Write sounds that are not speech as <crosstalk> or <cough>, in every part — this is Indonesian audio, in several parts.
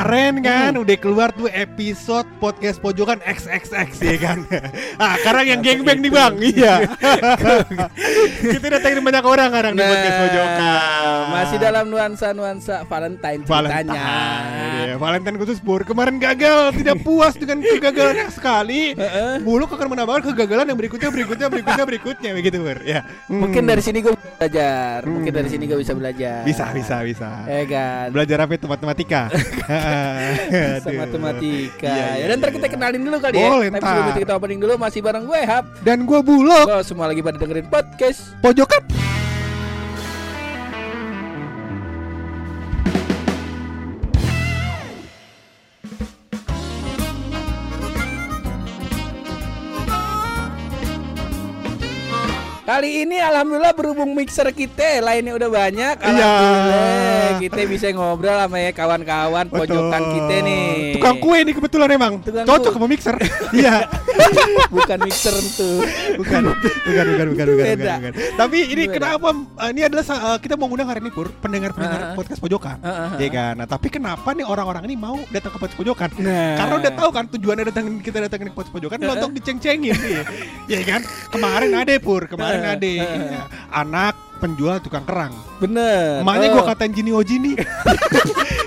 Kemarin kan udah keluar tuh episode podcast pojokan XXX ya kan. <laughs> ah, sekarang yang gengbang nih Bang. Iya. <laughs> Kita datangin banyak orang sekarang di podcast pojokan. Nah, masih dalam nuansa-nuansa Valentine Valentine. ceritanya. Iya, Valentine khusus Pur. Kemarin gagal, tidak puas dengan kegagalan yang sekali. Buluk akan menambahkan kegagalan yang berikutnya, berikutnya, berikutnya, berikutnya begitu Pur. Ya. Hmm. Mungkin dari sini gue belajar. Mungkin dari sini gue bisa belajar. bisa, bisa, bisa. Eh kan. Belajar apa itu matematika? <laughs> <laughs> Bisa Aduh. matematika. Iya, iya, ya, dan ntar iya. kita kenalin dulu kali Boleh, ya. Tapi sebelum itu kita opening dulu masih bareng gue Hap. Dan gua Buluk Lo semua lagi pada dengerin podcast. pojokan. Kali ini alhamdulillah berhubung mixer kita lainnya udah banyak. Iya. Kita bisa ngobrol sama ya kawan-kawan pojokan kita nih. Tukang kue nih kebetulan emang. Tukang Cocok sama mixer. <laughs> Iya. Bukan mixer tuh. bukan, bukan, bukan, bukan, bukan, bukan, bukan. Tapi ini Beda. kenapa? uh, ini adalah uh, kita mau ngundang hari ini pur pendengar-pendengar Ah. podcast pojokan, Ah, ah, ah. ya kan. Nah, tapi kenapa nih orang-orang ini mau datang ke podcast pojokan? Nah. Karena udah tahu kan tujuannya datangin kita datangin ke podcast pojokan Ah, ah. untuk diceng-cengin, nih. ya kan. Kemarin ada pur, kemarin Ah. Iya. anak penjual tukang kerang. Bener. Emaknya Oh. gua katain Jini Ojini. <laughs>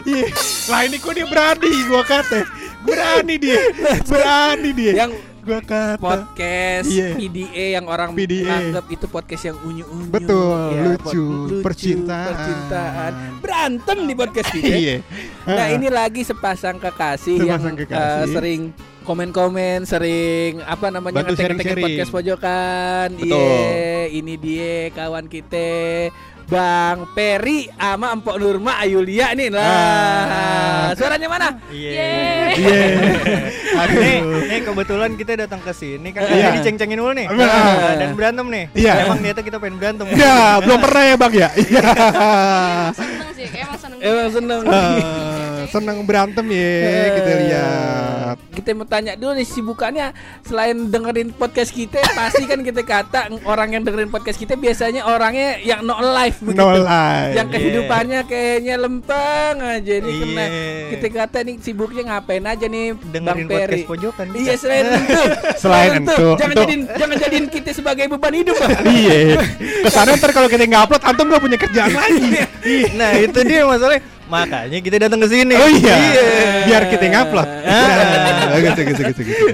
Iya. Lah ini kok dia berani gua kata. Berani dia. Berani dia. yang gua kata. podcast Iya. PDA yang orang PDA. anggap itu podcast yang unyu-unyu. Betul, Ya, lucu, pod- percintaan. percintaan. Berantem di podcast kita. Iya. Nah, Ah. ini lagi sepasang kekasih Sepasang yang kekasih. eh, sering komen-komen, sering apa namanya Bantu ngetek-ngetek podcast pojokan. Iya, ini dia kawan kita Bang Peri sama Empok Nurma Ayulia nih lah. Ah. Suaranya mana? Iya. Iya. Hari ini, Aduh. nih kebetulan kita datang ke sini kan Iya. ini ceng-cengin dulu nih. Nah, dan berantem nih. Iya. Emang niatnya kita pengen berantem. Ya, belum pernah ya, Bang ya? Iya. seneng sih emang seneng Emang seneng. Senang berantem ya, kita lihat. Kita mau tanya dulu nih sibukannya selain dengerin podcast kita pasti kan kita kata orang yang dengerin podcast kita biasanya orangnya yang no life begitu. No life. Yang kehidupannya kayaknya lempeng aja nih kena Iya. kita kata nih sibuknya ngapain aja nih Dengerin Bang Peri. podcast pojokan. Iya selain <laughs> itu. Selain itu, Jangan jadiin jangan jadiin kita sebagai beban hidup. <laughs> Iya. Ke sana ntar kalau kita nggak upload, antum gak punya kerjaan lagi. <laughs> Nah, itu dia masalahnya. Makanya kita datang ke sini. Oh iya. Biar kita ngupload. Ah. Gitu, gitu, gitu, gitu.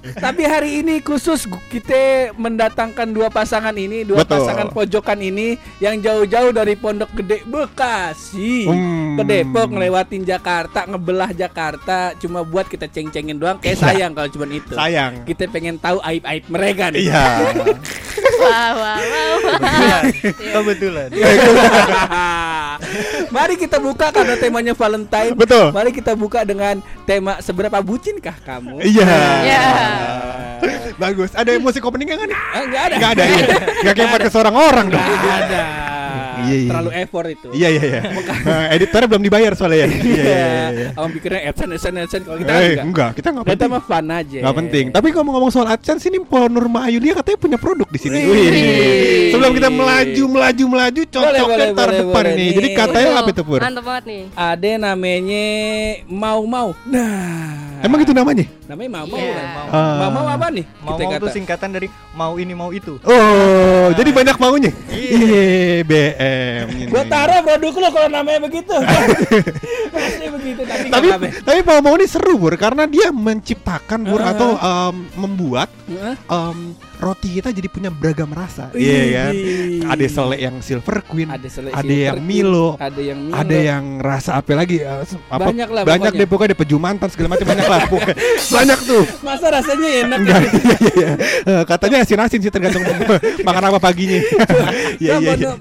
Tapi hari ini khusus kita mendatangkan dua pasangan ini, dua Betul. pasangan pojokan ini yang jauh-jauh dari Pondok Gede Bekasi Hmm. ke Depok ngelewatin Jakarta, ngebelah Jakarta cuma buat kita ceng-cengin doang. Kayak sayang kalau cuma itu. Sayang. Kita pengen tahu aib-aib mereka nih. Iya. wah wah wah wah Kebetulan. <laughs> Mari kita buka karena temanya Valentine. Betul. Mari kita buka dengan tema seberapa bucinkah kamu? Iya. Ya. Bagus. Ada musik opening? Ah, Enggak ada. Nggak ada. Iya. Nggak kayak podcast seorang orang dong. Nggak ada. Iya, iya. Terlalu effort itu. Iya iya iya. Nah, editornya belum dibayar soalnya ya. Iya iya iya. iya. Awam pikirnya AdSense, AdSense, AdSense Kalau kita Eh, enggak enggak, kita nggak Kita penting. mah fun aja Nggak penting. Tapi kalau ngomong soal AdSense ini Po Nurma Ayulia katanya punya produk di sini. Wih. Wih. Sebelum kita melaju melaju melaju cocoknya boleh, depan ini. nih. Jadi katanya apa itu Pur? mantap banget nih Ada namanya Mau-Mau Nah Emang itu namanya? Namanya Mau-Mau Iya. kan? Ah. Mau-Mau apa nih? Mau Kita mau kata. tuh singkatan dari mau ini mau itu. Oh, jadi banyak maunya. Iya, BM. ini. Gua taruh produk lu kalau namanya begitu <laughs> Pasti begitu Tapi tapi tapi mau mau ini seru Bur karena dia menciptakan Bur Ah. atau em, membuat Hah? em, roti kita jadi punya beragam rasa. Iya kan? Ada selek yang Silver Queen, Ada ada silver yang queen, Milo, Ada yang Milo ada yang rasa apa lagi? se- apa, Banyak lah Banyak pokoknya. deh pokoknya ada pejumantan segala macam banyak lah pokoknya. Banyak tuh. Masa rasanya enak Enggak, <laughs> iya, iya, iya. Eh, Katanya asin-asin sih tergantung <laughs> makan apa paginya. <laughs> Iya, iya, iya.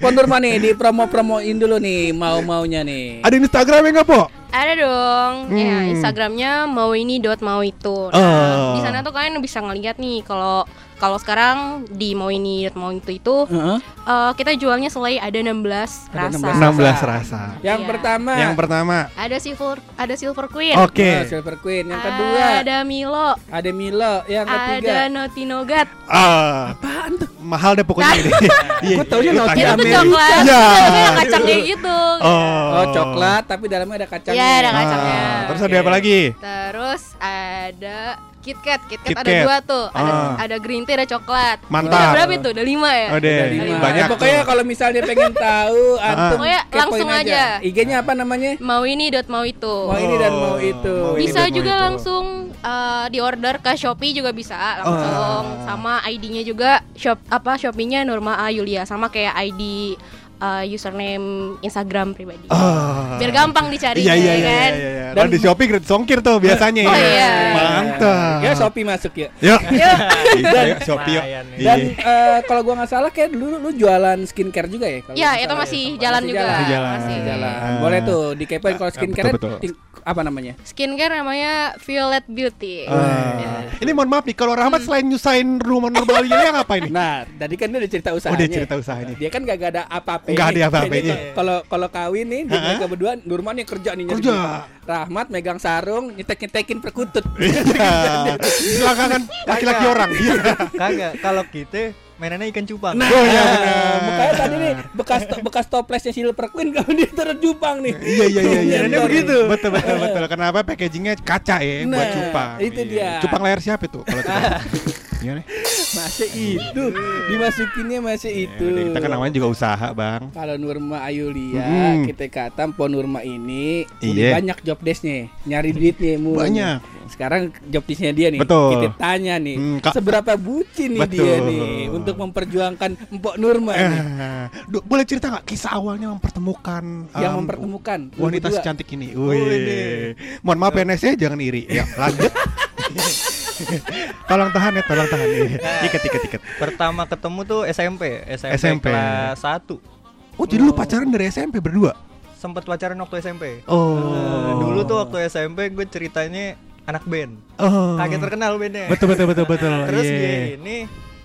Pondor nih di promo-promoin dulu nih Mau-maunya nih Ada Instagramnya nggak, Po? Ada dong. Ya, Hmm. Instagramnya mau ini dot mau itu. Oh. Nah, di sana tuh kalian bisa ngeliat nih kalau kalau sekarang di mau ini mau itu itu Heeh. eh, kita jualnya selai ada 16 Ada rasa. 16 rasa. Yang Iya. pertama Yang pertama. Ada silver ada silver queen. Oke. Oh, Silver Queen. Yang kedua Ada Milo. ada Milo. Yang ketiga Ada Noti Nogat. Ah, apaan tuh? mahal deh pokoknya ini. <laughs> Iya. Gua taunya Noti Amerika. coklat. Iya. Dalamnya ada kacang kayak gitu. Oh. Oh, coklat tapi dalamnya ada kacangnya. Iya, ada kacangnya. Ah, terus ada apa lagi? Terus ada KitKat, KitKat Kit ada Kat. dua tuh, ada Ah. ada green tea, ada coklat. Mantap. Itu udah berapa itu? Udah lima ya? Oh. Ada lima. Banyak Eh, pokoknya kalau misalnya pengen tahu <laughs> antum Pokoknya langsung aja. IG-nya apa namanya? Mau ini dot mau itu. Mau ini dan mau itu. Mau ini bisa mau juga itu. langsung uh, di order ke Shopee juga bisa langsung Oh. sama ID-nya juga shop apa Shopee-nya Norma A Yulia sama kayak ID uh, username Instagram pribadi. Ah. Biar gampang dicari Iya iya iya kan. iya. iya. Dan- Kalau di Shopee gratis ongkir tuh biasanya. Oh, ya. iya. Mantap. Ya Shopee masuk ya. Yuk. <laughs> Yuk. Dan <laughs> Shopee yuk. Iya. Dan eh, kalau gua nggak salah kayak dulu lu jualan skincare juga ya? Kalau Ya, nggak itu salah masih ya. jalan Masih juga. Masih jalan. Masih Jalan. Boleh tuh dikepoin kalau Ah, skincare betul, betul. ting- apa namanya? Skincare namanya Violet Beauty. Ah. Ini mohon maaf nih kalau Rahmat selain nyusahin rumah normal yang apa ini? Nah, tadi kan dia udah cerita Oh usahanya. dia cerita usahanya. Dia kan gak, ada apa-apa. Nggak ada apa-apanya. Kalau kalau kawin nih, dia mereka berdua Nurman yang kerja nih Kerja. Rahmat megang sarung, nyetek-nyetekin perkutut. <laughs> Belakangan laki-laki orang. Iya. <laughs> Kagak, kalau kita mainannya ikan cupang. Nah, Oh, iya, benar. Makanya tadi nih <laughs> bekas bekas toplesnya Silver Queen kalau dia taruh jupang nih. Iya iya iya iya. Mainannya begitu. Betul betul <laughs> betul. Kenapa packagingnya kaca ya buat Nah, cupang. itu Iya. dia. Cupang layar siapa itu kalau cupang? <laughs> Iya nih. Masih itu dimasukinnya masih itu. Ya kita kan namanya juga usaha, Bang. Kalau Nurma Ayulia, Mm-mm. kita kata Po Nurma ini Iya. udah banyak job desk-nya, nyari duitnya mu. Banyak. Sekarang job desk-nya dia nih. Betul. Kita tanya nih, Hmm, Kak. seberapa bucin nih Betul. dia nih untuk memperjuangkan Empok Nurma nih. Eh, du- boleh cerita nggak kisah awalnya mempertemukan yang em, mempertemukan wanita berdua. secantik ini? Oh, Wih. Mohon maaf PNS-nya jangan iri. Ya, lanjut. <laughs> <laughs> tolong tahan ya, tolong tahan. Iya. Ikat, ikat, ikat. Pertama ketemu tuh SMP, SMP, SMP. kelas 1. Oh, jadi lu pacaran dari SMP berdua? Sempet pacaran waktu SMP. Oh. Eh, dulu tuh waktu SMP gue ceritanya anak band. Oh. Kaget terkenal bandnya. Betul, betul, betul, betul. <laughs> Terus Iya. dia ini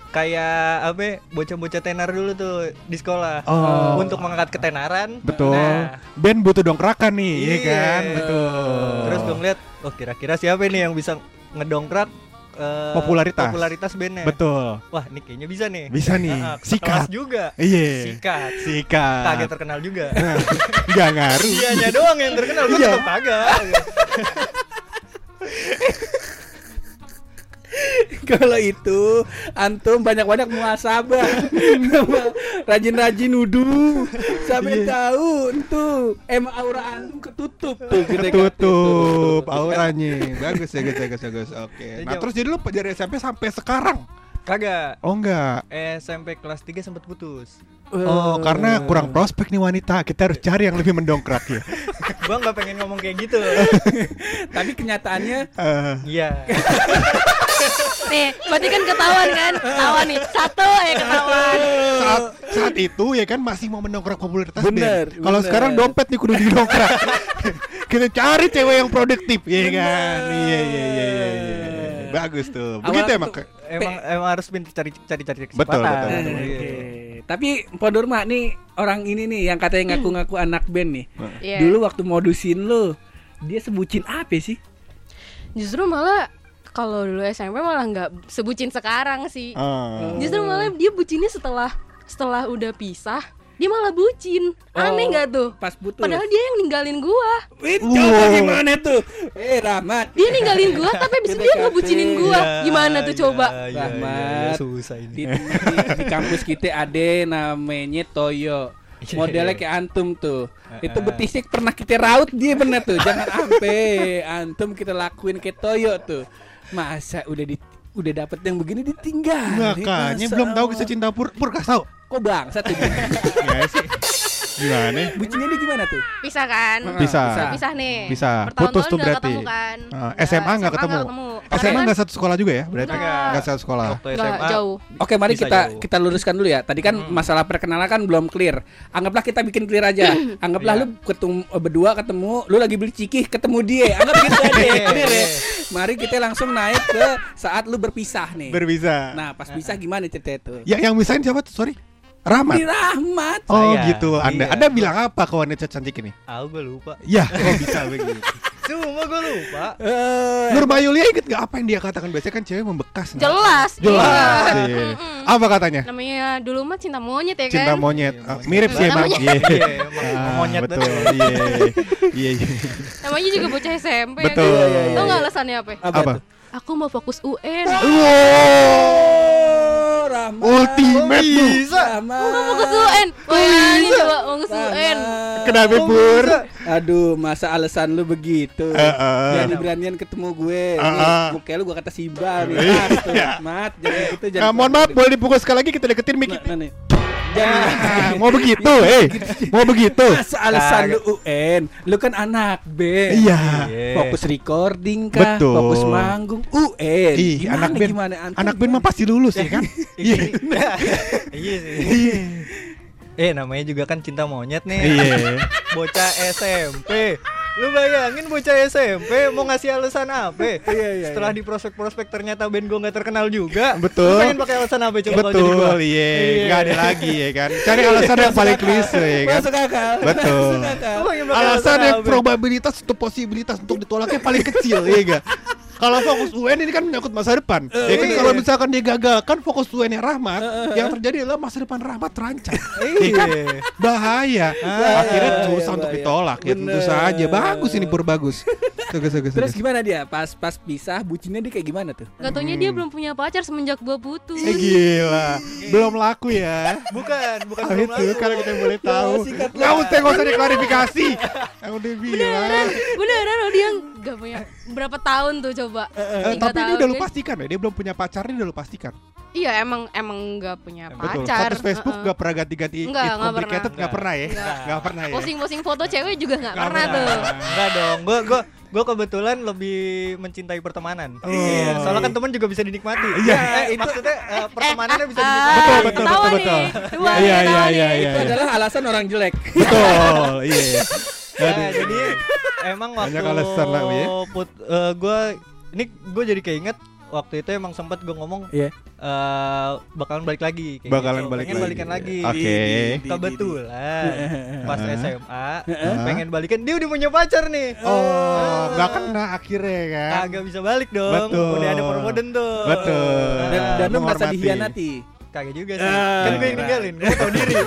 kayak apa ya, bocah-bocah tenar dulu tuh di sekolah Oh. untuk mengangkat ketenaran. Betul. Nah, Band butuh dongkrakan nih, iya Iya. kan? Betul. Terus gue ngeliat, oh kira-kira siapa nih yang bisa ngedongkrak eh, Popularitas. popularitas bandnya. Betul. Wah, ini kayaknya bisa nih. Bisa nih. Heeh, Sikat. juga. Iya. Sikat. Sikat. Kaget terkenal juga. Enggak ngaruh. Dianya doang yang terkenal, gue Iya. tetap kagak. <laughs> <laughs> Kalau itu antum banyak-banyak muasabah. <laughs> Rajin-rajin nuduh. Sampai Iya. tahu tuh em aura antum ketutup tuh kita kata. Ketutup <laughs> auranya. Bagus ya, bagus, bagus, bagus. Oke. Nah, Jauh. terus jadi lu dari SMP sampai sekarang? Kagak. Oh enggak. SMP kelas 3 sempat putus. Oh, karena kurang prospek nih wanita. Kita harus cari yang lebih mendongkrak ya. gua nggak pengen ngomong kayak gitu. Tapi kenyataannya Eh, Iya. Nih, berarti kan ketahuan kan? Ketahuan nih. Satu ya ketahuan. saat saat itu ya kan masih mau mendongkrak popularitas Bener. Kalau sekarang dompet nih kudu didongkrak. <laughs> Kita cari cewek yang produktif, ya kan? Iya iya iya iya. iya. Bagus tuh. Awal Begitu emang. Emang emang harus pintar cari cari cari kesempatan. Betul, betul, betul. Iya. Oke. Tapi Mpok Nurma nih orang ini nih yang katanya ngaku-ngaku anak band nih. Iya. Dulu waktu modusin lu, dia sebutin apa sih? Justru malah kalau dulu SMP malah nggak sebucin sekarang sih. Ah. Justru malah dia bucinnya setelah setelah udah pisah, dia malah bucin. Aneh Oh, nggak tuh? Pas putus. Padahal dia yang ninggalin gua. Wih, coba gimana tuh? Eh, Rahmat. Dia ninggalin gua, tapi abis itu dia ngebucinin gua. Iya, Gimana tuh iya, coba? iya, Rahmat. susah Di, ini. di, di kampus kita ada namanya Toyo. Iya, Modelnya kayak antum tuh. Itu betisik pernah kita raut dia bener tuh. Jangan ampe antum kita lakuin kayak Toyo tuh. Masa udah di udah dapet yang begini ditinggal. Makanya belum tahu kisah cinta pur pur kasih tahu. Kok bangsa tuh? <laughs> Ya sih. Gimana? Bucinnya dia gimana tuh? Pisah kan? Bisa. Pisah nih. Bisa. Bertahun-tahun Putus tuh berarti. ketemu kan? SMA nggak ketemu. SMA nggak satu sekolah juga ya? Berarti Nggak. satu sekolah. Waktu Nggak SMA jauh. Oke, mari Bisa kita jauh. kita luruskan dulu ya. Tadi kan masalah perkenalan kan belum clear. Anggaplah kita bikin clear aja. <coughs> Anggaplah Iya. lu ketemu eh, berdua ketemu, lu lagi beli cikih ketemu dia. Anggap gitu aja ya, clear ya. Mari kita langsung naik ke saat lu berpisah nih. Berbisa. Nah, pas pisah gimana cerita itu? Ya, yang misahin siapa tuh? Sorry. Rahmat. Di Rahmat. Oh Saya. gitu. Anda Iya. Anda bilang apa ke wanita cantik ini? Ah, gue lupa. Ya, kok <laughs> bisa begitu? Cuma gue lupa. Eh, Nurma Yulia inget gak apa yang dia katakan? Biasanya kan cewek membekas. nah. Jelas. Jelas. Iya. iya. Mm-mm. Apa katanya? Namanya dulu mah cinta monyet ya kan. Cinta monyet. Iya, Ah, monyet. mirip sih emang. Iya. Iya, emang Ah, monyet betul. betul. Iya. Iya, iya. Namanya juga bocah SMP Betul. ya Iya, iya, kan. Tau nggak alasannya apa? apa? Aku mau fokus UN. Oh, Rahmat. Ultimate. Bisa. Rahmat. Aku mau fokus UN. Bayangin coba UN. Rahmat. Kenapa Pur? bisa. Aduh, masa alasan lu begitu? Eh, eh. Berani-beranian ketemu gue. Nih, eh. muka lu gua kata Simba nih. Iya. Mas, tuh. Mat, jangan gitu jangan. Ah, mohon maaf, boleh dipukul sekali lagi kita deketin mic. Nah, nah. Ah, mau begitu, eh. Mau begitu. Masa alasan lu UN, lu kan anak B. Iya. Iya. Fokus recording kah? Betul. Fokus manggung UN. Ih, Gimana, anak band, gimana, antum? anak band mah pasti lulus ya kan? <laughs> Iya. Iya. Eh namanya juga kan cinta monyet nih. Iya. <laughs> Bocah SMP. Lu bayangin bocah SMP mau ngasih alasan apa? Iya, iya, Setelah di prospek-prospek ternyata band gua nggak terkenal juga. Betul. Lu pengen pakai alasan apa coba kalau jadi gua? Betul, iya. Nggak ada lagi ya kan. Cari alasan yang paling klise ya kan. Masuk akal. Betul. Masuk akal. Pakai Alasan yang apa? probabilitas atau posibilitas untuk ditolaknya paling kecil ya enggak? Kalau fokus UN ini kan menyangkut masa depan. Ya kan iya. kalau misalkan dia gagal kan fokus UN yang Rahmat, yang terjadi adalah masa depan Rahmat terancam. Ya kan? Iya. Bahaya. Akhirnya bahaya, susah untuk bahaya. ditolak ya tentu saja. Bagus ini pur bagus. Bagus bagus. Terus bagus. gimana dia? Pas pas pisah bucinnya dia kayak gimana tuh? Gak taunya dia belum punya pacar semenjak gua putus. Eh gila, belum laku ya. Bukan, bukan Ah, belum itu laku. kalau kita boleh tahu. singkat Nggak usah nggak usah diklarifikasi. Yang udah bilang. Beneran, beneran dia gak punya berapa tahun tuh coba. Tiga tapi ini udah lu kan? pastikan ya, dia belum punya pacar ini udah lu pastikan. Iya emang emang gak punya Betul. pacar. Status Facebook nggak pernah ganti-ganti Nggak, nggak pernah. nggak pernah ya? Nggak. Nggak pernah ya. Posting-posting foto cewek juga nggak Nggak pernah tuh. pernah. Enggak dong, gua gua gua kebetulan lebih mencintai pertemanan. Oh. Iya, soalnya kan teman juga bisa dinikmati. Iya. Eh, itu maksudnya eh, pertemanannya bisa Ah, dinikmati. Betul, betul, betul, nih. betul. Dua Iya, iya, iya, iya. Itu adalah alasan orang jelek. Betul, iya. <laughs> Nah, jadi emang waktu Banyak alasan lah, ya. put, eh, gua ini gua jadi keinget waktu itu emang sempat gua ngomong Iya. Eh, bakalan balik lagi kayak Bakalan gitu. balik pengen lagi. balikan lagi Oke. kebetulan <laughs> pas. SMA pengen balikan dia udah punya pacar nih Oh, nggak kena akhirnya kan? kagak bisa balik dong Betul. udah ada permoden tuh Betul. Dan, Nah, dan lu merasa dihianati. kagak juga sih kan gue yang ninggalin gue tau diri <laughs>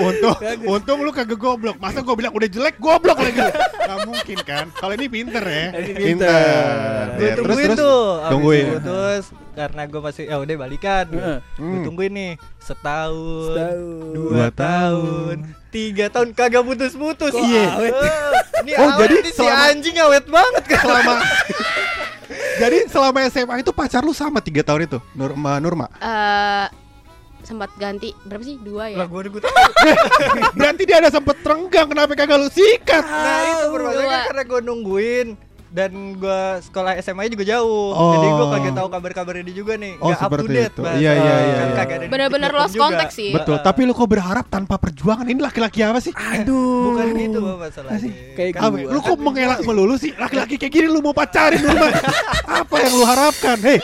Untung, untung lu kagak goblok. Masa gua bilang udah jelek goblok lagi. Gak mungkin kan? Kalau ini pinter ya. Ini pinter. gue Ya, tungguin tuh Abis Tungguin. terus karena gue masih ya udah balikan Heeh. gue Hmm. tungguin nih setahun, Setahun. dua Dua tahun, tiga tahun kagak putus-putus. Iya. <laughs> Ini Oh, jadi nih, si anjing awet banget kan. Selama <laughs> Jadi selama SMA itu pacar lu sama tiga tahun itu Nurma Nurma Eh, sempat ganti berapa sih dua ya Lah gue udah gue tahu. <laughs> Berarti dia ada sempet renggang Kenapa kagak lu sikat Nah itu permasalahannya kan karena gue nungguin dan gue sekolah SMA juga jauh, Oh. jadi gue kagak tahu kabar-kabarnya dia juga nih, Oh, nggak up to date. itu. Iya, iya, iya, Kan iya. TikTok lost konteks sih Betul Tapi lu kok berharap tanpa perjuangan Ini laki-laki apa sih Aduh. Bukan gitu Bapak, masalahnya. Kayak Kan gua. Lu kok mengelak melulu sih Laki-laki kayak gini lu mau pacarin Nurma <laughs> Apa yang lu harapkan Hei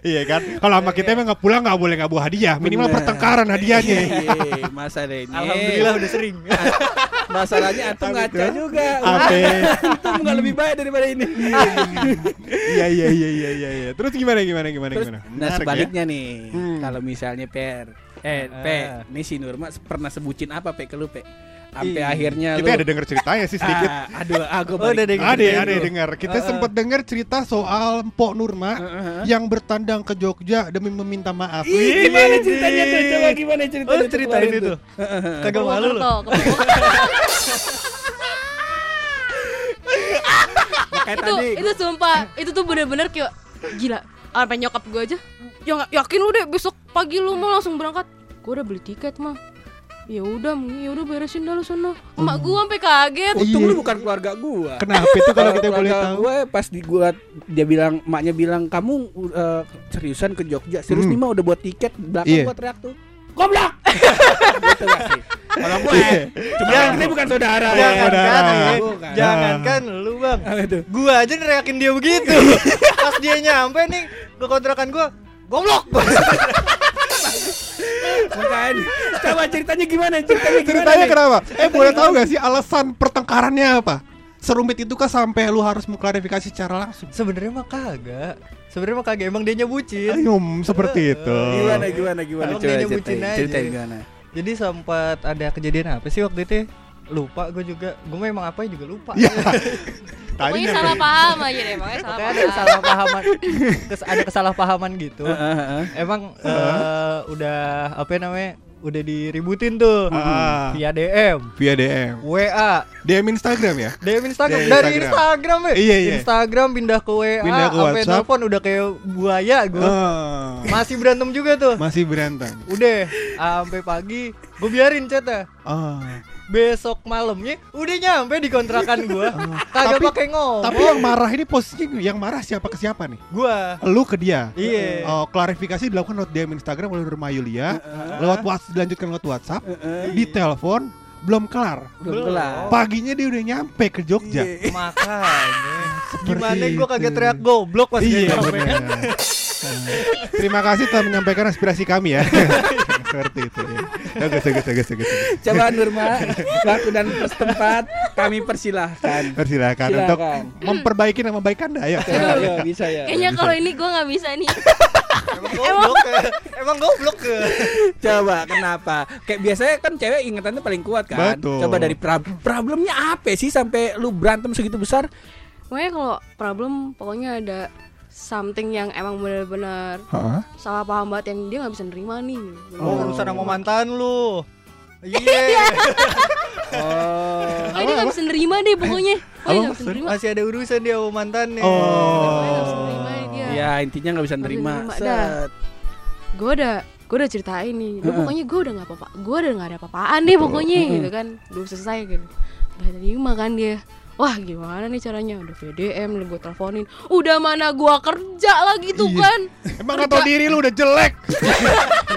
Iya kan Kalau sama kita emang gak pulang gak boleh gak bawa hadiah Minimal Bener. pertengkaran hadiahnya Iya, masa deh ini. Alhamdulillah udah sering. <laughs> Masalahnya antum ngaca juga. Antum nggak lebih baik daripada ini. Iya iya iya iya iya iya. Terus gimana gimana gimana Terus, gimana? nah ya? sebaliknya nih, Hmm. kalau misalnya Per, eh Ah. Pe, nih si Nurma pernah sebutin apa Pe ke lu Pe? Sampai Ih, akhirnya Kita lu ada denger ceritanya sih sedikit. Ah, aduh, ah gua Oh, udah deh. Ada ada dengar. Kita Uh-uh. sempat dengar cerita soal Mpok Nurma Heeh. yang bertandang ke Jogja demi meminta maaf. Ih, gimana ceritanya tuh? Coba gimana Oh, ceritanya? ceritain kemarin itu. tuh? Kagak malu lu. Purwokerto. Makanya itu tadi itu sumpah itu tuh bener-bener kayak gila sampai nyokap gue aja ya nggak- yakin lu deh besok pagi lu mau langsung berangkat gue udah beli tiket mah ya udah ya udah beresin dah lu sono emak gua sampai kaget Untung lu bukan keluarga gua. Kenapa itu kalau kita boleh tahu? Gue pas di gua dia bilang emaknya bilang kamu uh, seriusan ke Jogja. Serius Hmm. nih mah udah buat tiket belakang Iya. gua teriak tuh. Goblok. <laughs> gitu gak sih? Kalau gue cuma Jangan. ini bukan saudara. Iya, Jangan saudara. kan. Bukan. jangankan lu bang, gua aja neriakin dia begitu. <laughs> Pas dia nyampe nih ke kontrakan gua, goblok. <laughs> Bukan. Coba ceritanya gimana? Ceritanya gimana? Ceritanya nih? kenapa? Eh boleh tahu gak sih alasan pertengkarannya apa? Serumit itu kan sampai lu harus mengklarifikasi secara langsung. Sebenarnya mah kagak. Sebenarnya mah kagak emang dia bucin. Ayum, seperti itu. Gimana gimana gimana? Emang Coba dia nyebutin ceritain. aja. Ceritain gimana? Jadi sempat ada kejadian apa sih waktu itu? Ya? Lupa gue juga. Gue memang apa juga lupa. Ya. <laughs> pokoknya salah paham aja deh pokoknya salah Pokoknya ada paham kesalahpahaman kes- ada kesalahpahaman gitu. Heeh, heeh. Emang eh, udah apa namanya? Udah diributin tuh Ah. via DM, Via DM. WA, DM Instagram ya? DM Instagram DM dari Instagram. Instagram ya. Iya, iya. Instagram pindah ke WA, Pindah ke sampai WhatsApp. telepon udah kayak buaya gue. Oh, Masih berantem juga tuh. masih berantem. Udah sampai pagi gue biarin chatnya. Oh. Besok malamnya udah nyampe di kontrakan gua. <laughs> Kagak Tapi- pakai ngomong. Tapi yang marah ini posisinya yang marah siapa ke siapa nih? gua Lu ke dia. Iya. Oh, klarifikasi dilakukan lewat DM Instagram oleh Rumah Yulia, lewat WhatsApp dilanjutkan lewat WhatsApp, di telepon belum kelar. Belum kelar. Paginya dia udah nyampe ke Jogja. Iya. makanya gimana gua kagak teriak goblok pas dia Iya. <laughs> Terima kasih telah menyampaikan aspirasi kami ya. <laughs> Seperti itu. Ya. Bagus, bagus, bagus, bagus. bagus. Coba Nurma, waktu dan tempat kami persilahkan. Persilakan Silakan. untuk memperbaiki nama baik Anda. Ayo. Ya, bisa ya. kayaknya kalau ini gua nggak bisa nih Emang goblok. ya. Emang goblok ke. Coba kenapa? Kayak biasanya kan cewek ingatannya paling kuat kan. Betul. Coba dari pra- problemnya apa sih sampai lu berantem segitu besar? pokoknya kalau problem pokoknya ada something yang emang benar-benar Hah? salah paham banget yang dia nggak bisa nerima nih Oh, urusan sama mantan lu. Iya. <laughs> Oh. Pokoknya dia nggak bisa nerima deh pokoknya Pokoknya nggak bisa nerima Masih ada urusan dia sama mantannya. Bisa Oh. nerima dia Ya intinya nggak bisa nerima. Set. gue udah gue udah ceritain nih Duh, pokoknya gue udah nggak apa-apa gue udah nggak ada apa-apaan deh pokoknya gitu kan udah selesai gitu udah terima kan dia wah gimana nih caranya udah VDM udah gue teleponin udah mana gue kerja lagi tuh Iya. kan Emang nggak tahu diri lu udah jelek.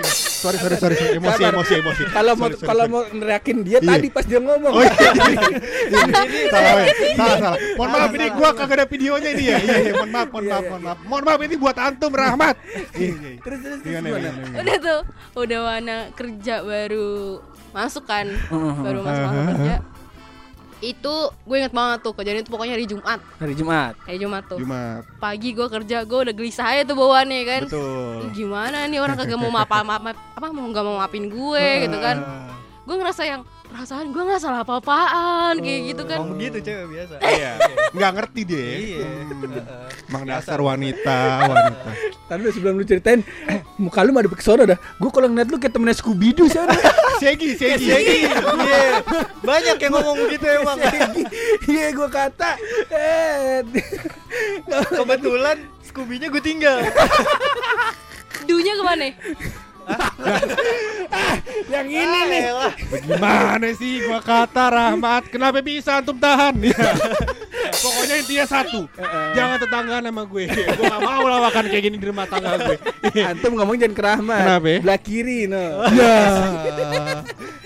sorry, sorry, sorry, sorry. Emosi, Sabar. emosi, emosi. Kalau mau kalau mau neriakin dia Iya. tadi pas dia ngomong. Oh iya, <laughs> iya, iya. Ini salah, salah, salah. Mohon maaf ini gua kagak ada videonya ini ya. Iya, iya, mohon maaf, mohon maaf, mohon maaf. Mohon maaf ini buat antum Rahmat. Iya, iya. Terus terus udah tuh udah mana kerja baru masuk kan baru masuk masuk kerja itu gue inget banget tuh kejadian itu pokoknya hari Jumat Hari Jumat. hari Jumat tuh Jumat. pagi gue kerja gue udah gelisah aja tuh bawaannya kan Betul. Gimana nih orang kagak mau apa apa apa mau nggak mau maafin gue gitu kan gue ngerasa yang perasaan gue nggak salah apa-apaan kayak gitu kan Emang begitu cewek biasa. <laughs> Iya. Nggak ngerti dia. Iya. Emang dasar wanita, <laughs> wanita. Tadi lu sebelum lu ceritain, eh, muka lu ada kesono dah. Gue kalau ngeliat lu kayak temennya Scooby Doo sana. Segi, segi. Iya. Banyak yang ngomong begitu emang. Iya gue kata. Eh, Kebetulan Scooby-nya gue tinggal. <laughs> dunya ke mana <laughs> yang ini nih. Elah. Gimana sih gua kata Rahmat? Kenapa bisa antum tahan? <laughs> Ya. Pokoknya intinya satu. Jangan tetanggaan sama gue. Gue gak mau lawakan kayak gini di rumah tangga gue. <laughs> Antum ngomong jangan ke Rahmat. Kenapa? Belah kiri no. Ya.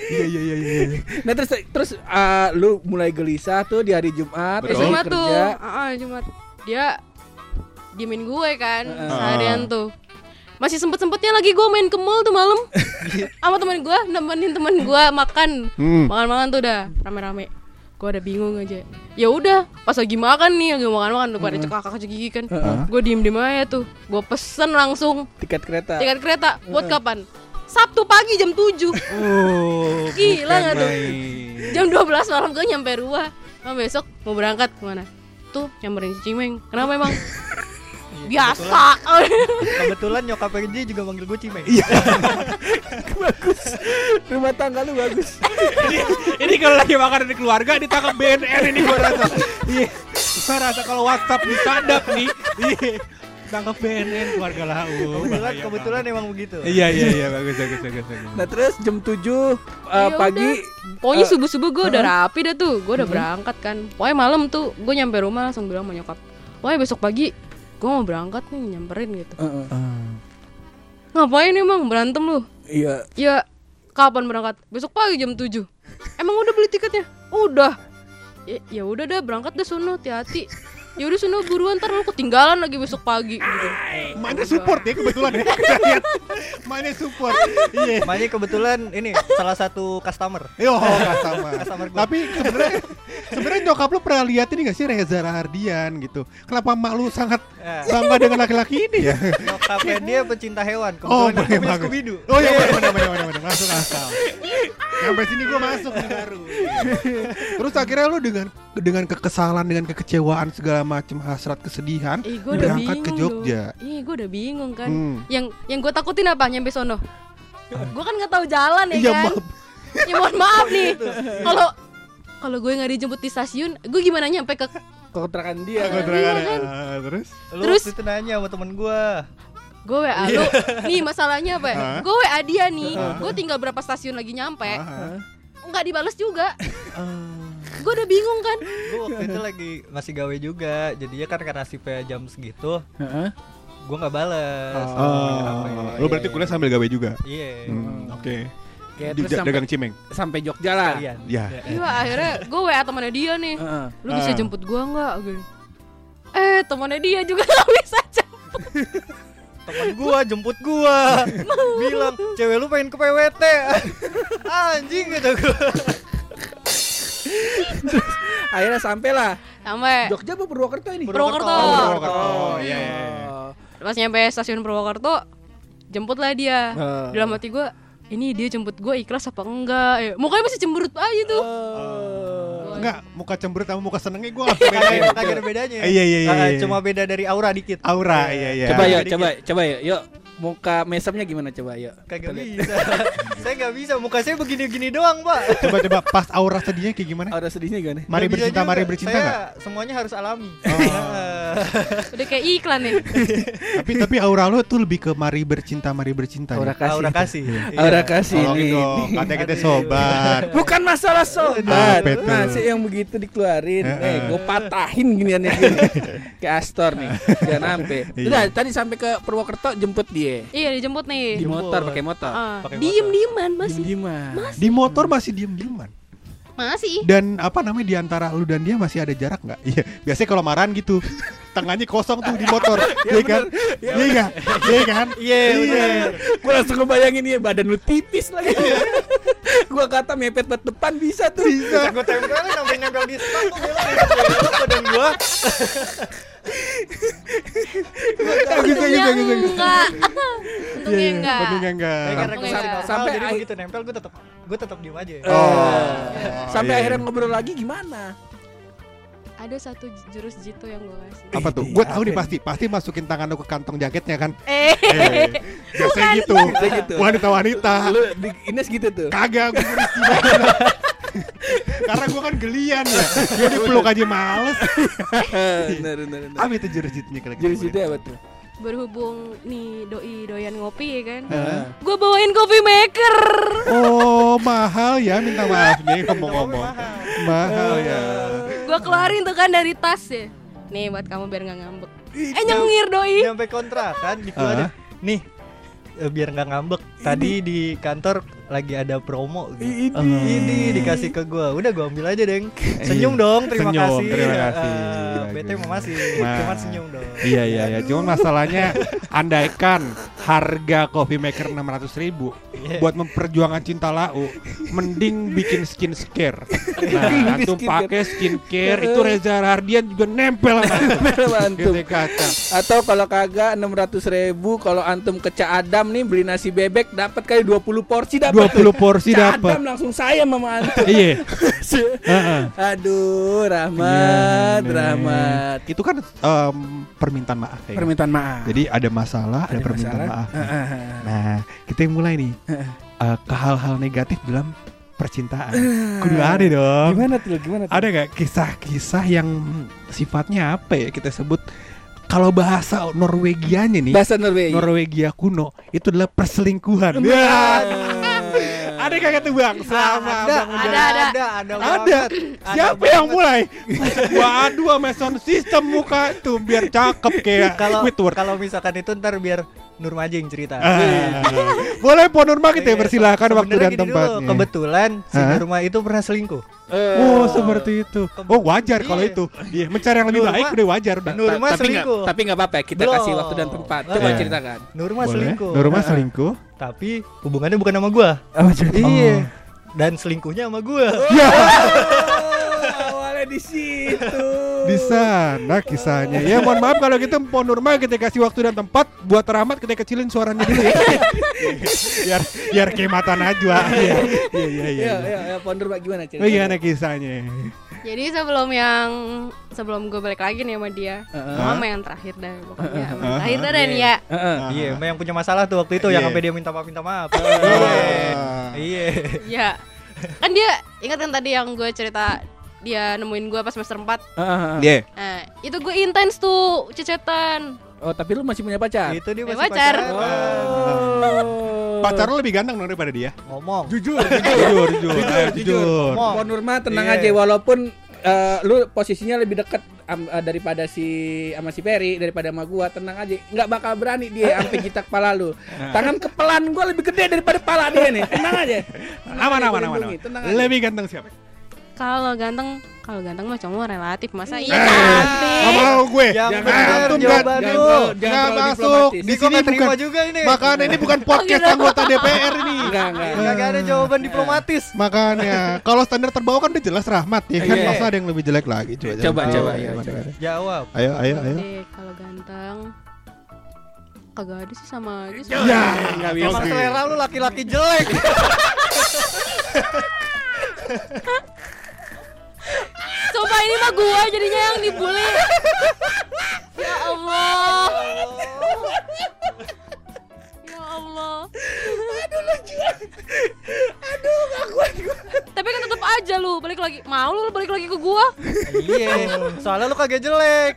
Iya iya iya iya. Nah terus terus ah, lu mulai gelisah tuh di hari Jumat. Betul. Jumat tuh ah, ah, Jumat dia diemin gue kan Heeh. seharian tuh masih sempet sempetnya lagi gue main ke mall tuh malam. <laughs> Sama temen gue nemenin temen gue makan. Hmm. makan makan tuh udah rame rame gue udah bingung aja. Ya udah pas lagi makan nih lagi makan makan tuh gue ada cekak kakak gigi kan. Gue diem diem aja tuh. Gue pesen langsung. Tiket kereta. tiket kereta. Buat kapan? Sabtu pagi jam 7 Oh, Gila nggak tuh? Jam 12 malam gue nyampe rumah. Nah, besok mau berangkat ke mana? Tuh nyamperin si Cimeng. Kenapa emang? <laughs> Biasa Kebetulan nyokap dia juga manggil gue Cimeng. <laughs> bagus. Rumah tangga lu bagus. ini, ini kalau lagi makan di keluarga ditangkap BNN ini gua rasa. Iya. Gua rasa kalau WhatsApp disadap nih. Iya. ditangkap BNN keluarga lau. Kebetulan kebetulan banget. emang begitu. Iya iya iya bagus bagus bagus bagus. Nah terus jam 7 uh, pagi Pokoknya Eh, subuh subuh gue udah heeh. rapi dah tuh, gue udah berangkat kan. Pokoknya malam tuh gue nyampe rumah langsung bilang sama nyokap, pokoknya besok pagi gue mau berangkat nih nyamperin gitu. Heeh. Ngapain emang berantem lu? Iya. Ya kapan berangkat? Besok pagi jam 7 Emang udah beli tiketnya? Udah. Ya, ya udah dah berangkat dah sono hati-hati. Ya udah sono buruan ntar lu ketinggalan lagi besok pagi gitu. Maknya support ya kebetulan ya. <laughs> Maknya support. Iya. Makanya kebetulan ini salah satu customer. Yo. Customer gua. Tapi sebenarnya sebenarnya nyokap lu pernah lihat ini gak sih Reza Rahardian gitu. Kenapa mak lu sangat Ya. bangga dengan laki-laki ini ya? Nyokapnya dia pecinta hewan. Oh, dia punya banget. Scooby-Doo. Oh iya, benar benar, benar. masuk akal. Sampai sini gua masuk baru. <laughs> Terus akhirnya lu dengan dengan kekesalan, dengan kekecewaan segala macam hasrat kesedihan Ih, gue udah berangkat ke Jogja. Dong. Ih, gue udah bingung kan. Hmm. Yang yang gue takutin apa nyampe sono? gue kan nggak tahu jalan ya Iya, kan. maaf. Ya mohon maaf nih. Kalau kalau gue nggak dijemput di stasiun, gue gimana nyampe ke kontrakan dia. Kan. Iya kan? ya. Terus Lu Terus? itu nanya sama temen gua. gue WA lu. Nih masalahnya apa? ya? Gue WA dia nih. Gue tinggal berapa stasiun lagi nyampe. ah, Nggak dibales juga. Gue udah bingung kan. Gua waktu itu lagi masih gawe juga. Jadinya kan karena sipnya jam segitu, Heeh. gua nggak bales. Oh, lu berarti kuliah sambil gawe juga. Iya. Hmm, Oke. Oke, Di terus sampai, dagang cimeng. sampai Jogja lah. Kalian. Ya. Iya akhirnya gue WA temannya dia nih. Heeh. Lu bisa jemput gue nggak? Gini. Eh temannya dia juga <laughs> nggak bisa jemput. Temen gua jemput gua. <laughs> Bilang, "Cewek lu pengen ke PWT." <laughs> Anjing gitu gua. <laughs> Akhirnya sampai lah. Sampai Jogja apa Purwokerto ini? Purwokerto. Oh, Oh, Purwokerto. Iya, iya, iya. pas nyampe stasiun Purwokerto jemput lah dia. Ah. Dalam hati gue ini dia jemput gue ikhlas apa enggak ya. Mukanya masih cemberut aja tuh. Oh. Enggak, muka cemberut sama muka senengnya gua enggak Kagak ada bedanya. Iya, iya, iya, Ah, iya. Cuma beda dari aura dikit. Aura, iya iya. Coba yuk, coba, coba yuk. Yuk, muka mesemnya gimana coba yuk. Kagak bisa. <laughs> saya nggak bisa. Muka saya begini-gini doang, Pak. Coba coba pas aura sedihnya kayak gimana? Aura sedihnya gimana? Mari Nggak bercinta, mari bercinta Saya enggak? semuanya harus alami. Oh. <laughs> Nah, Udah kayak iklan ya. <laughs> tapi tapi aura lu tuh lebih ke mari bercinta, mari bercinta. Aura ya? kasih. Aura kasih. Aura Iya. kasih Tolongin ini. kita sobat. Bukan masalah sobat. Itu? Masih yang begitu dikeluarin. Eh, gue patahin giniannya gini. Kayak Astor nih. Jangan sampai. Iya. Udah, tadi sampai ke Purwokerto jemput dia. Iya dijemput nih. Di Jemput. motor pakai motor. Pakai diem motor. dieman masih Diem-dieman. Di motor masih diem-dieman. masih. Dan apa namanya di antara lu dan dia masih ada jarak nggak? Iya, biasanya kalau marahan gitu. Tangannya kosong tuh di motor. <laughs> Iya kan? Iya enggak? Iya kan? <laughs> Iya, bener. Gue langsung ngebayangin ya badan lu tipis lagi. <laughs> gua kata mepet buat depan bisa tuh. Bisa gue tempelin sampai nempel di stang tuh badan gua. Bisa Untungnya bisa bisa. enggak. Iya, Untungnya iya. enggak. Untungnya enggak. Karena Sampai jadi begitu nempel gue tetap gue tetap diem aja. Oh. Sampai iya, akhirnya iya. ngobrol lagi gimana? Ada satu jurus jitu yang gue kasih. Apa tuh? Gue tahu nih pasti, pasti masukin tangan lu ke kantong jaketnya kan. Eh, Eh, biasanya gitu. Biasanya gitu. Wanita-wanita. Lu di Ines gitu tuh. Kagak, gue banget. <laughs> Karena gue kan gelian ya. Gue dipeluk aja males. <laughs> bener bener bener. Apa itu jurus kira-kira? Jadi apa tuh? berhubung nih doi doyan ngopi ya kan. Gue bawain coffee maker. Oh, mahal ya minta maaf nih ngomong-ngomong. Mahal. Mahal ya. Gue keluarin tuh kan dari tas ya. Nih buat kamu biar nggak ngambek. Eh nyengir doi. Nyampe kontrakan di gua Ah. ada. Nih eh, biar nggak ngambek. Tadi di kantor lagi ada promo gitu. Oh. Ini dikasih ke gua. Udah gua ambil aja, Deng. Senyum dong, terima Senyum, kasih. terima kasih. Ah, bete Bagus. mau masih, Ma- cuman senyum dong. Iya iya ya, cuman masalahnya andaikan harga coffee maker 600 ribu Iya. buat memperjuangkan cinta lau, mending bikin skin care. Nah, antum pakai skincare itu Reza Hardian juga nempel sama Antum. Gitu kata. Atau kalau kagak 600 ribu kalau antum ke Ca Adam nih beli nasi bebek dapat kali 20 porsi dapat 20 <laughs> porsi dapat. Langsung saya antum. Iya. <laughs> Aduh, Rahmat, Nek. Rahmat. Itu kan em, permintaan maaf ya. Permintaan maaf. Jadi ada masalah, ada, Ada permintaan masalah. maaf. Nah, kita yang mulai nih. Eh, ke hal-hal negatif dalam percintaan. Kudu ada dong. Gimana tuh? Gimana tuh? Ada nggak kisah-kisah yang sifatnya apa ya kita sebut kalau bahasa Norwegianya nih, Bahasa Norwegia. Norwegia kuno itu adalah perselingkuhan. Ya. Ada kagak tuh bang? Sama ada, Bang ada, ada. ada, ada, Ada. banget. Ada Siapa yang mulai? <laughs> Gua adu sama sound system muka tuh biar cakep kayak kalau kalau misalkan itu ntar biar Nurma aja yang cerita. Ah. <laughs> Boleh Po Nurma kita Iya, persilahkan waktu dan dulu, tempatnya. Kebetulan si? Nurma itu pernah selingkuh. Eh, Oh seperti itu. Oh wajar kalau Iya. itu. Iya mencari yang lebih Nurma- baik udah wajar udah. Nurma tapi selingkuh. tapi nggak apa-apa kita Belum. kasih waktu dan tempat coba Eh. ceritakan Nurma Boleh. selingkuh. Nurma Nah, selingkuh. Tapi hubungannya bukan sama gua. Iya. Dan selingkuhnya sama gua. <laughs> Ya awalnya di situ di sana kisahnya. Ya mohon maaf kalau gitu Po Nurma kita kasih waktu dan tempat buat Rahmat kita kecilin suaranya dulu ya. <laughs> biar biar kayak mata Najwa. Iya iya iya. iya. ya ya ya Ponder Mbak gimana cerita Bagaimana kisahnya? Jadi sebelum yang sebelum gue balik lagi nih sama dia, Heeh. sama yang terakhir dah pokoknya. sama yang Heeh. terakhir dah dan ya. Heeh. Iya, emang yang punya masalah tuh waktu itu yang Iya. sampai dia minta maaf minta maaf. Ah. Iya. Ya. Kan dia ingat kan tadi yang gue cerita dia nemuin gue pas semester 4 Heeh. Iya. Nah, itu gue intens tuh cecetan. oh tapi lu masih punya pacar Itu dia masih pacar. pacaran. oh Pacar lu lebih ganteng dong daripada dia. Ngomong. jujur <laughs> Jujur, jujur, ayo, jujur. Ngomong. Pon Nurma tenang Iya. aja walaupun eh, lu posisinya lebih dekat am- eh, daripada si sama si Ferry daripada sama gua tenang aja nggak bakal berani dia <laughs> sampai kita kepala lu tangan kepelan gua lebih gede daripada kepala dia nih tenang aja Tenang Aman aja, aman aman. lindungi, aman. tenang aja. Lebih ganteng siapa? Kalau ganteng, kalau ganteng mah cowok relatif masa Eh, iya cantik. Mau gue. Jangan, antum jawaban kan- Nggak masuk. diplomatis. Di sini bukan- juga ini. Makanya ini bukan <laughs> podcast gitu. anggota DPR ini. enggak enggak Enggak ada jawaban diplomatis. Makanya kalau standar terbawah kan udah jelas Rahmat ya kan Iya. masa ada yang lebih jelek lagi coba Coba, jangan. coba, iya, ayo, coba. ayo. Jawab. Ayo ayo ayo. Kalau ganteng kagak ada sih sama aja sih. Ya, nggak bisa. Selera lu laki-laki jelek. <laughs> <laughs> Sumpah ini mah gua jadinya yang dibully. ya Allah. Ya Allah. Aduh lucu. Aduh gak kuat gua. Tapi kan tetap aja lu balik lagi. Mau lu balik lagi ke gua? Iya. Soalnya lu kagak jelek.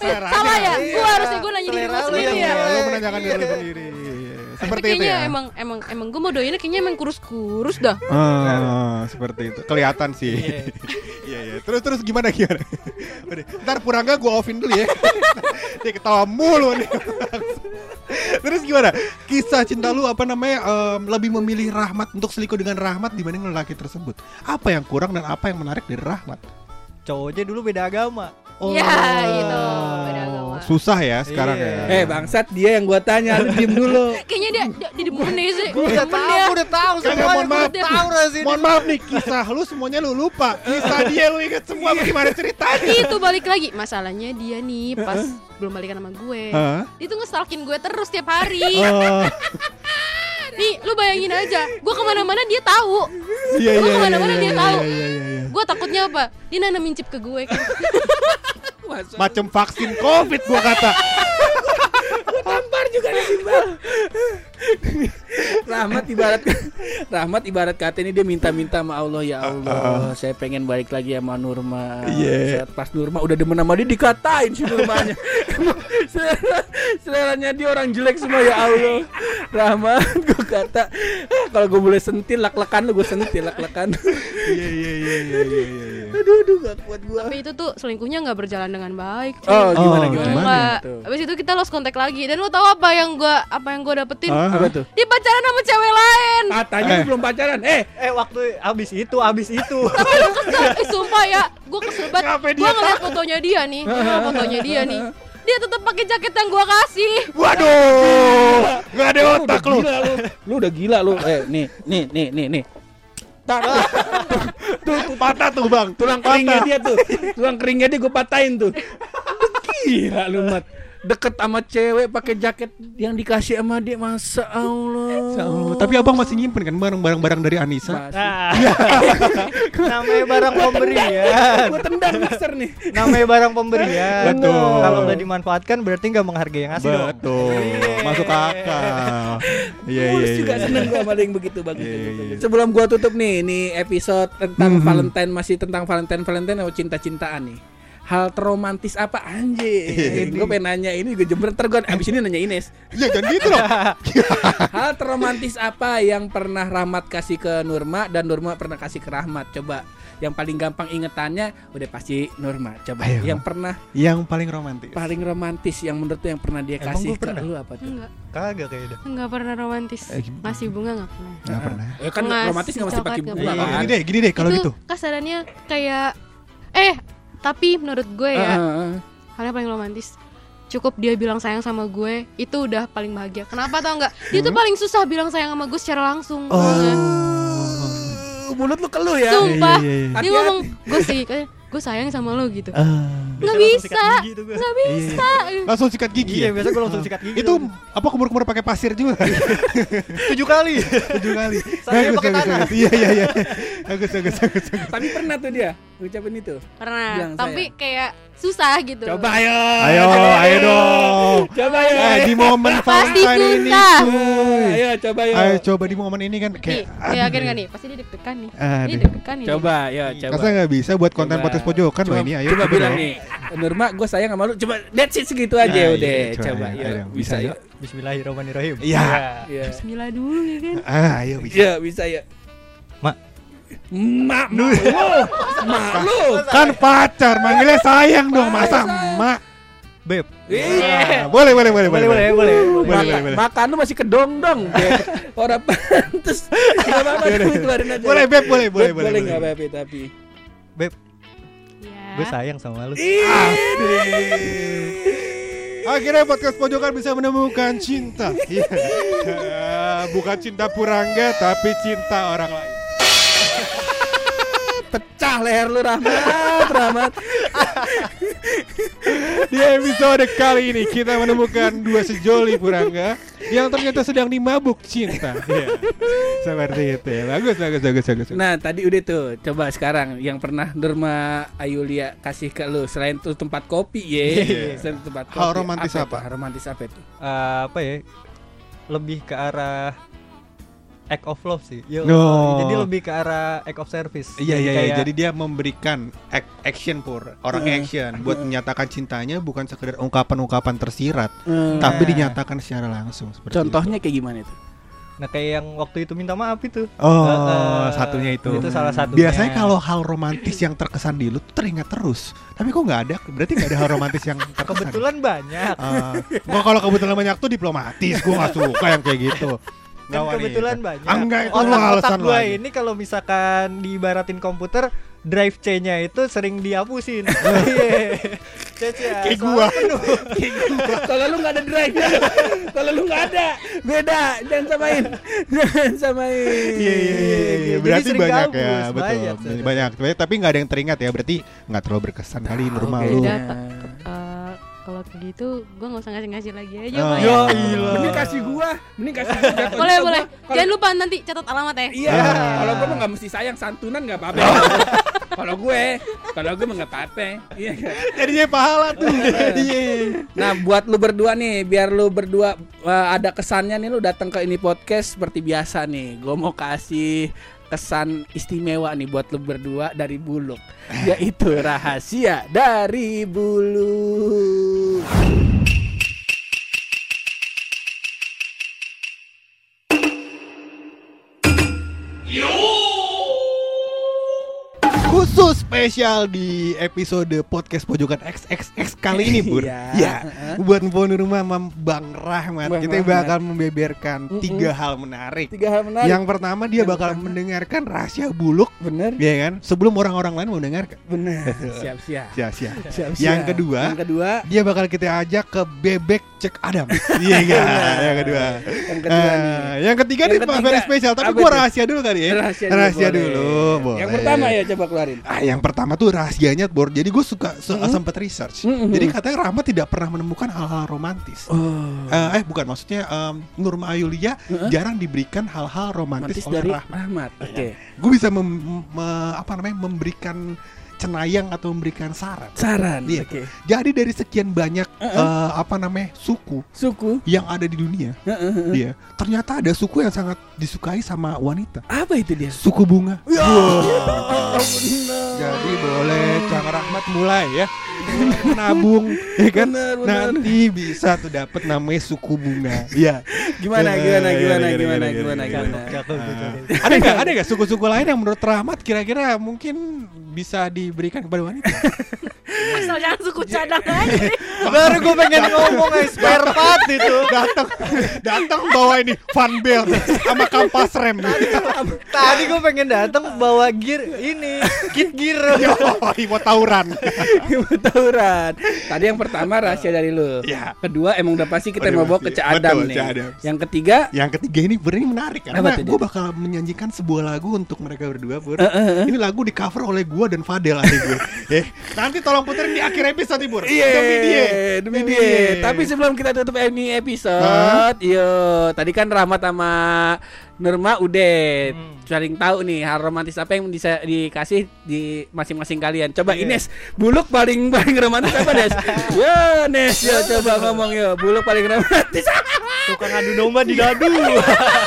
Salah ya? Gua harusnya gua nanya diri gua lu sendiri ya. Lu menanyakan diri sendiri. Seperti itu ya. emang emang emang gua mau doainnya kayaknya emang kurus-kurus dah. Ah, seperti itu. Kelihatan sih. Iya, <laughs> iya. Terus terus gimana gimana? <laughs> Udah, ntar Purangga gua offin dulu ya. <laughs> Dia ketawa mulu nih. Terus gimana? Kisah cinta lu apa namanya em, lebih memilih Rahmat untuk selingkuh dengan Rahmat dibanding lelaki tersebut? Apa yang kurang dan apa yang menarik dari Rahmat? Cowoknya dulu beda agama. Iya, itu beda agama. Susah ya sekarang Iya. ya. eh bangsat dia yang gua tanya lu diem dulu <laughs> Kayaknya dia demen deh sih. Gua udah tahu, dia. gua udah tahu semuanya. mohon maaf. tahu rahasia Mohon maaf nih kisah lu semuanya lu lupa. Kisah dia lu inget semua bagaimana ceritanya? itu balik lagi masalahnya dia nih pas belum balikan sama gue dia tuh ngestalkin gue terus tiap hari Oh, <laughs> nih lu bayangin aja gue ke mana-mana dia tahu iya Gua iya. ke mana-mana iya, dia iya, tahu. Gue takutnya apa dia nanamin chip ke gue kan <laughs> Macam vaksin Covid gua kata. tampar juga nih. Rahmat ibarat Rahmat ibarat kata ini dia minta-minta sama Allah ya Allah saya pengen balik lagi sama Nurma. Saat pas Nurma udah demen sama dia dikatain si Nurmanya. <laughs> Selera, seleranya dia orang jelek semua ya Allah Rahmat. Gue kata "Ah, kalau gue boleh sentil lak-lakan lu gue sentil lak-lakan. Iya iya iya iya iya iya. Aduh aduh gak kuat gue tapi itu tuh selingkuhnya nggak berjalan dengan baik cuy. oh gimana Oh, gimana, gimana? Enggak. Tuh. Habis itu kita lost kontak lagi dan lo tahu apa yang gua apa yang gua dapetin? Ah. apa tuh Dia pacaran sama cewek lain. katanya Eh. lu belum pacaran eh Eh waktu abis itu, abis itu. <laughs> Tapi lu kesel, eh, sumpah ya, gua kesel banget. Gua ngeliat fotonya dia nih, gua ngeliat fotonya dia nih. Dia tetap pakai jaket yang gua kasih. Waduh, nggak ada otak udah lu. gila lu. Lu udah gila lu. Eh, nih, nih, nih, nih, nih. Tar, tuh, tuh, Patah tuh bang, tulang keringnya dia tuh. Tulang keringnya dia gue patahin tuh. Gila lu, Mat. Deket sama cewek pakai jaket yang dikasih sama dia masa Allah. Oh, tapi abang masih nyimpen kan barang-barang barang dari Anissa? Nah, <laughs> namanya barang pemberian. Gua tendang mixer nih. Namanya barang pemberian. Betul. Kalau nggak dimanfaatkan berarti nggak menghargai yang ngasih dong. Betul, masuk akal. Iya iya juga iya. seneng gua sama yang begitu bagus. Iya, iya, iya. Sebelum gua tutup nih, nih episode tentang Mhm. Valentine masih tentang Valentine Valentine atau cinta-cintaan nih. Hal terromantis apa anjing? gue pengen nanya ini gue jember ntar gue abis ini nanya Ines. Ya jangan gitu loh. <laughs> Hal terromantis apa yang pernah Rahmat kasih ke Nurma dan Nurma pernah kasih ke Rahmat? Coba yang paling gampang ingetannya udah pasti Nurma. Coba Ayo. yang pernah Yang paling romantis. paling romantis yang menurut lu yang pernah dia Emang kasih gua ke pernah? lu apa tuh? Enggak, Kagak kayaknya. enggak pernah romantis. Eh? Masih bunga enggak pernah. Nggak pernah. Ya kan Ngasih romantis nggak mesti pakai bunga kan? gini deh, gini deh kalau itu gitu. kasarannya kayak eh tapi menurut gue ya hal yang paling romantis cukup dia bilang sayang sama gue itu udah paling bahagia. Kenapa tau nggak? Dia tuh paling susah bilang sayang sama gue secara langsung. Oh. Uh, mulut lu keluh ya. sumpah. Iya, iya, iya. dia ngomong gue sih kayak gue sayang sama lo gitu Ah. nggak bisa nggak bisa Langsung sikat gigi. Iya, ya? biasa gue langsung sikat gigi. Itu apa kumur-kumur pakai pasir juga? <laughs> tujuh kali. Tujuh kali. Saya Bagus, pakai bagus, tanah. bagus. Iya, iya, iya. Bagus, bagus, bagus, bagus. Tapi pernah tuh dia ucapin itu. pernah Bilang tapi kayak susah gitu Coba ayo. Ayo, ayo dong. Coba ayo. Eh, di momen Pasti Valentine ini, susah. cuy. Ayo coba ayo. Ayo coba di momen ini kan kayak yakin gak nih pasti dia deg-degan nih Aduh. dia deg-degan nih Coba ya coba. Masa nggak bisa buat konten podcast pojokan loh ini ayo coba bilang nih Nurma gue sayang sama lu coba that's it segitu aja Nah, iya, udah coba, coba ya ayo, bisa ya Bismillahirrahmanirrahim. Iya. Iya. Bismillah dulu ya kan Ah, ayo bisa. Iya bisa ya Mak. Mak mak lu Mak lu Kan pacar, manggilnya sayang dong, masa emak. Beb. Iya Ah, boleh, boleh, boleh, Boleh, boleh, boleh. Boleh, Maka- boleh, boleh. Makan lu masih kedong dong Beb. <laughs> Orang pantes Gak apa-apa keluarin aja Boleh, Beb, boleh, boleh, Beb, boleh, Boleh boleh. gak Beb tapi Beb, ya gue sayang sama lu. Akhirnya podcast pojokan bisa menemukan cinta. Iya. Bukan cinta purangga, tapi cinta orang lain. Pecah leher lu Rahmat Rahmat <laughs> Di episode kali ini kita menemukan dua sejoli purangga yang ternyata sedang dimabuk cinta. <laughs> Iya. Seperti itu ya. Bagus, bagus, bagus, bagus. Nah tadi udah tuh Coba sekarang Yang pernah Nurma Ayulia Kasih ke lu Selain tuh tempat kopi ya Iya. Selain tempat kopi Hal romantis apa? Hal romantis apa itu? Eh, apa ya? Lebih ke arah act of love sih. Yo, No. Jadi lebih ke arah act of service. Iya iya iya. kayak- Jadi dia memberikan ac- action pur orang Heeh. action buat menyatakan cintanya bukan sekedar ungkapan-ungkapan tersirat, Hmm. tapi dinyatakan secara langsung seperti Contohnya kayak gimana itu? Nah kayak yang waktu itu minta maaf itu. itu. Oh, Eh, satunya itu. Itu salah satunya. Biasanya kalau hal romantis yang terkesan di lu tuh teringat terus. Tapi kok nggak ada? Berarti nggak ada hal romantis yang terkesan. kebetulan banyak. Gua kalau kebetulan banyak tuh diplomatis, gua nggak suka yang kayak gitu. <laughs> Kan wanita. kebetulan banyak. Enggak, itu otak, alasan otak gua lagi. ini kalau misalkan diibaratin komputer drive C-nya itu sering dihapusin. <laughs> Iya. C-C ya, Kayak gua. Kalau lu nggak ada drive Kalau lu nggak ada Beda Jangan samain Jangan samain Iya iya iya, iya. Jadi Berarti sering banyak ya, betul. banyak, Banyak, banyak. banyak. Tapi nggak ada yang teringat ya. Berarti nggak terlalu berkesan kali normal oke. lu. Eh, kalau kayak gitu gue nggak usah ngasih-ngasih lagi aja Oh. Ya ya. ilah. Mending kasih gua Mending kasih gua <laughs> jatuh boleh boleh jangan lupa nanti catat alamat ya Iya, Ah. kalau gue mah nggak mesti sayang santunan nggak apa-apa. <laughs> kalau gue, kalau gue mah nggak apa-apa. Iya. Jadinya pahala tuh. <laughs> Iya. Nah, buat lu berdua nih, biar lu berdua uh, ada kesannya nih lu datang ke ini podcast seperti biasa nih. Gue mau kasih kesan istimewa nih buat lu berdua dari Buluk, yaitu rahasia dari Buluk. Spesial di episode podcast pojokan XXX kali ini Pur. Iya. Ya. Buat Mpok Nurma sama Bang Rahmat Bang kita Rahmat. bakal membeberkan Mm-mm. tiga hal menarik. Tiga hal menarik. Yang pertama dia Yang bakal pertama. mendengarkan rahasia buluk, bener, ya kan? Sebelum orang-orang lain mendengarkan. bener. <laughs> Siap-siap. Sia-sia. Siap-siap. Yang kedua, yang kedua, dia bakal kita ajak ke bebek cek Adam. Iya kan? Yang kedua. yang kedua nih. Eh, yang ketiga Yang nih ketiga, very spesial, tapi gua rahasia dulu kali ya. Rahasia, Rahasia boleh. dulu, boleh. Yang pertama ya coba keluarin. Ah, yang pertama tuh rahasianya, Bor. Jadi gue suka su- Mm-mm. sempat research. Mm-mm. Jadi katanya Rahmat tidak pernah menemukan hal-hal romantis. Oh. Eh, eh bukan maksudnya em, Nurma Ayulia Heeh. jarang diberikan hal-hal romantis, Romantis oleh dari Rahmat. Rahmat. Oke. Gue bisa mem- me- apa namanya memberikan cenayang atau memberikan saran. Saran. Iya. Oke. Jadi dari sekian banyak Heeh. eh, apa namanya suku Suku. yang ada di dunia, Heeh, heeh. dia ternyata ada suku yang sangat disukai sama wanita. Apa itu dia? Suku bunga. Ya, benar. Jadi boleh Cang Rahmat mulai ya. <laughs> Nabung ya kan Bener, bener. nanti bisa tuh dapat namanya suku bunga. Iya. Gimana gimana iya, gimana iya, gimana iya, gimana iya, gimana. Ada nggak ada nggak suku-suku lain yang menurut Rahmat kira-kira mungkin bisa diberikan kepada wanita? Asal jangan suku cadang aja. <laughs> Baru gue pengen ngomong guys, spare part itu. datang datang bawa ini fan belt sama kampas rem. Tadi gue pengen datang bawa gear ini, kit gear. <laughs> Yo, mau tawuran. Tawuran. Tadi yang pertama rahasia dari lu. Iya. Kedua emang udah pasti kita mau bawa ke Cak Adam Betul, nih. Yang ketiga Yang ketiga ini bener menarik karena gue bakal menyanyikan sebuah lagu untuk mereka berdua. Pur. Eh, Ini lagu di cover oleh gue dan Fadel adik gue. <laughs> eh, nanti tolong puterin di akhir episode Pur. Iya, Demi dia. demi dia. Tapi sebelum kita tutup ini episode, yo, tadi kan Rahmat sama Nurma udah Hmm. saling tahu nih hal romantis apa yang bisa dikasih di masing-masing kalian. Coba Iya. Ines, buluk paling paling romantis apa Nes? ya Nes, ya coba ngomong ya, buluk paling romantis. Tukang adu domba di dadu. <laughs>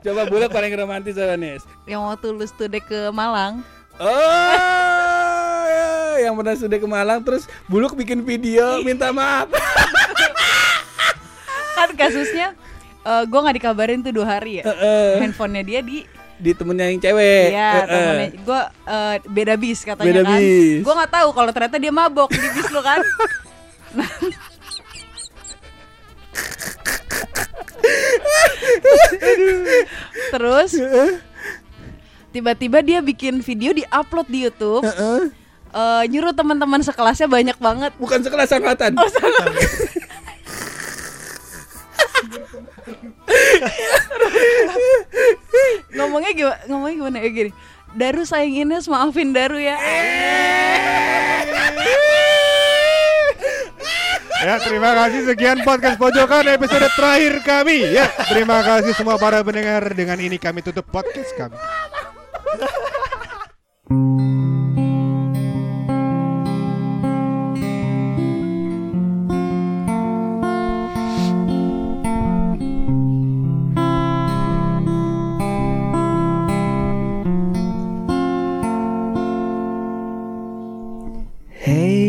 coba buluk paling romantis apa Nes? yang waktu lu studi ke Malang Oh, ya, yang pernah sudah ke Malang terus buluk bikin video minta maaf. <laughs> kan kasusnya eh gue nggak dikabarin tuh dua hari ya Heeh. handphonenya dia di di temennya yang cewek. Iya, Heeh. temennya gue beda bis katanya Beda kan. bis. Gue nggak tahu kalau ternyata dia mabok di bis lu kan. <laughs> Terus tiba-tiba dia bikin video di upload di YouTube. Heeh. eh, nyuruh teman-teman sekelasnya banyak banget. Bukan sekelas angkatan. Oh, ngomongnya gimana? Ngomongnya gimana ya gini. Daru sayang Ines maafin Daru ya. Ya, terima kasih sekian podcast pojokan episode terakhir kami. Ya, terima kasih semua para pendengar. Dengan ini kami tutup podcast kami. Hei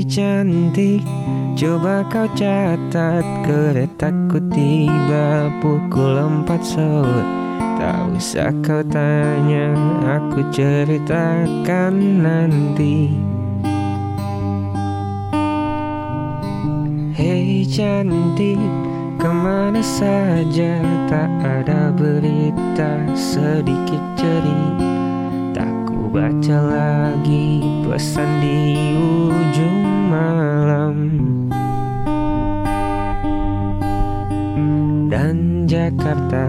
cantik, coba kau catat keretaku tiba pukul empat sore Tak usah kau tanya, aku ceritakan nanti. Hei cantik, ke mana saja? Tak ada berita sedikit cerita. Tak ku baca lagi pesan di ujung malam. Dan Jakarta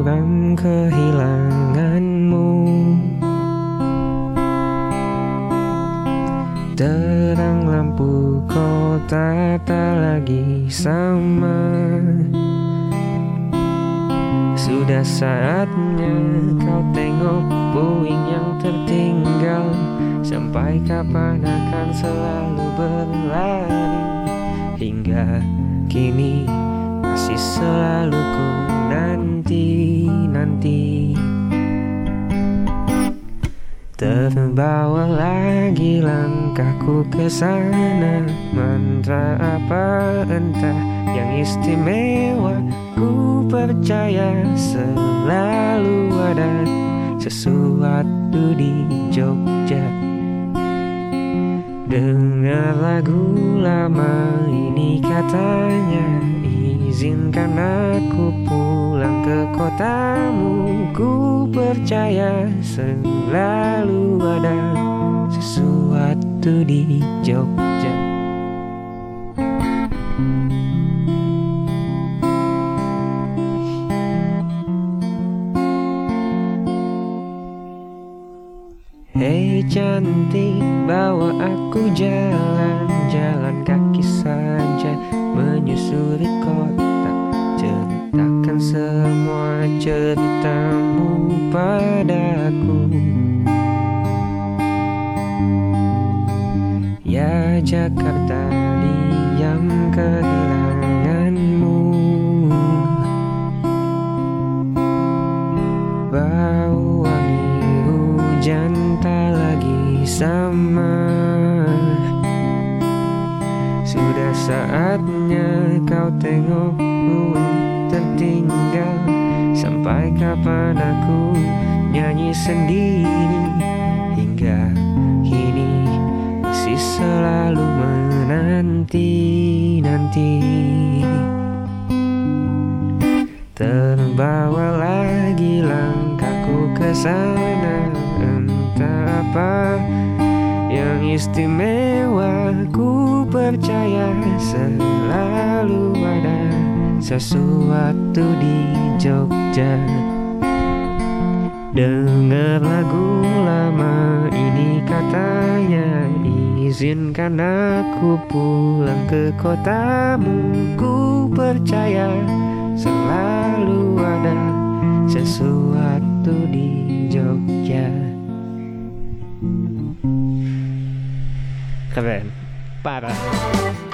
muram kehilanganmu. Terang lampu kota tak lagi sama. Sudah saatnya kau tengok puing yang tertinggal. Sampai kapan akan selalu berlari? Hingga kini masih selalu ku nanti-nanti Terbawa lagi langkahku ke sana. Mantra apa entah yang istimewa Ku percaya selalu ada sesuatu di Jogja. Dengar lagu lama ini katanya Izinkan aku pulang ke kotamu Ku percaya selalu ada sesuatu di Jogja. Hei cantik, bawa aku jalan-jalan kaki Sama. Sudah saatnya kau tengok ku tertinggal. Sampai kapan aku nyanyi sendiri? Hingga kini masih selalu menanti-nanti Terbawa lagi langkahku ke sana. Apa yang istimewa Ku percaya selalu ada sesuatu di Jogja. Dengar lagu lama ini katanya Izinkan aku pulang ke kotamu. Ku percaya selalu ada sesuatu di Jogja Cavern. Para.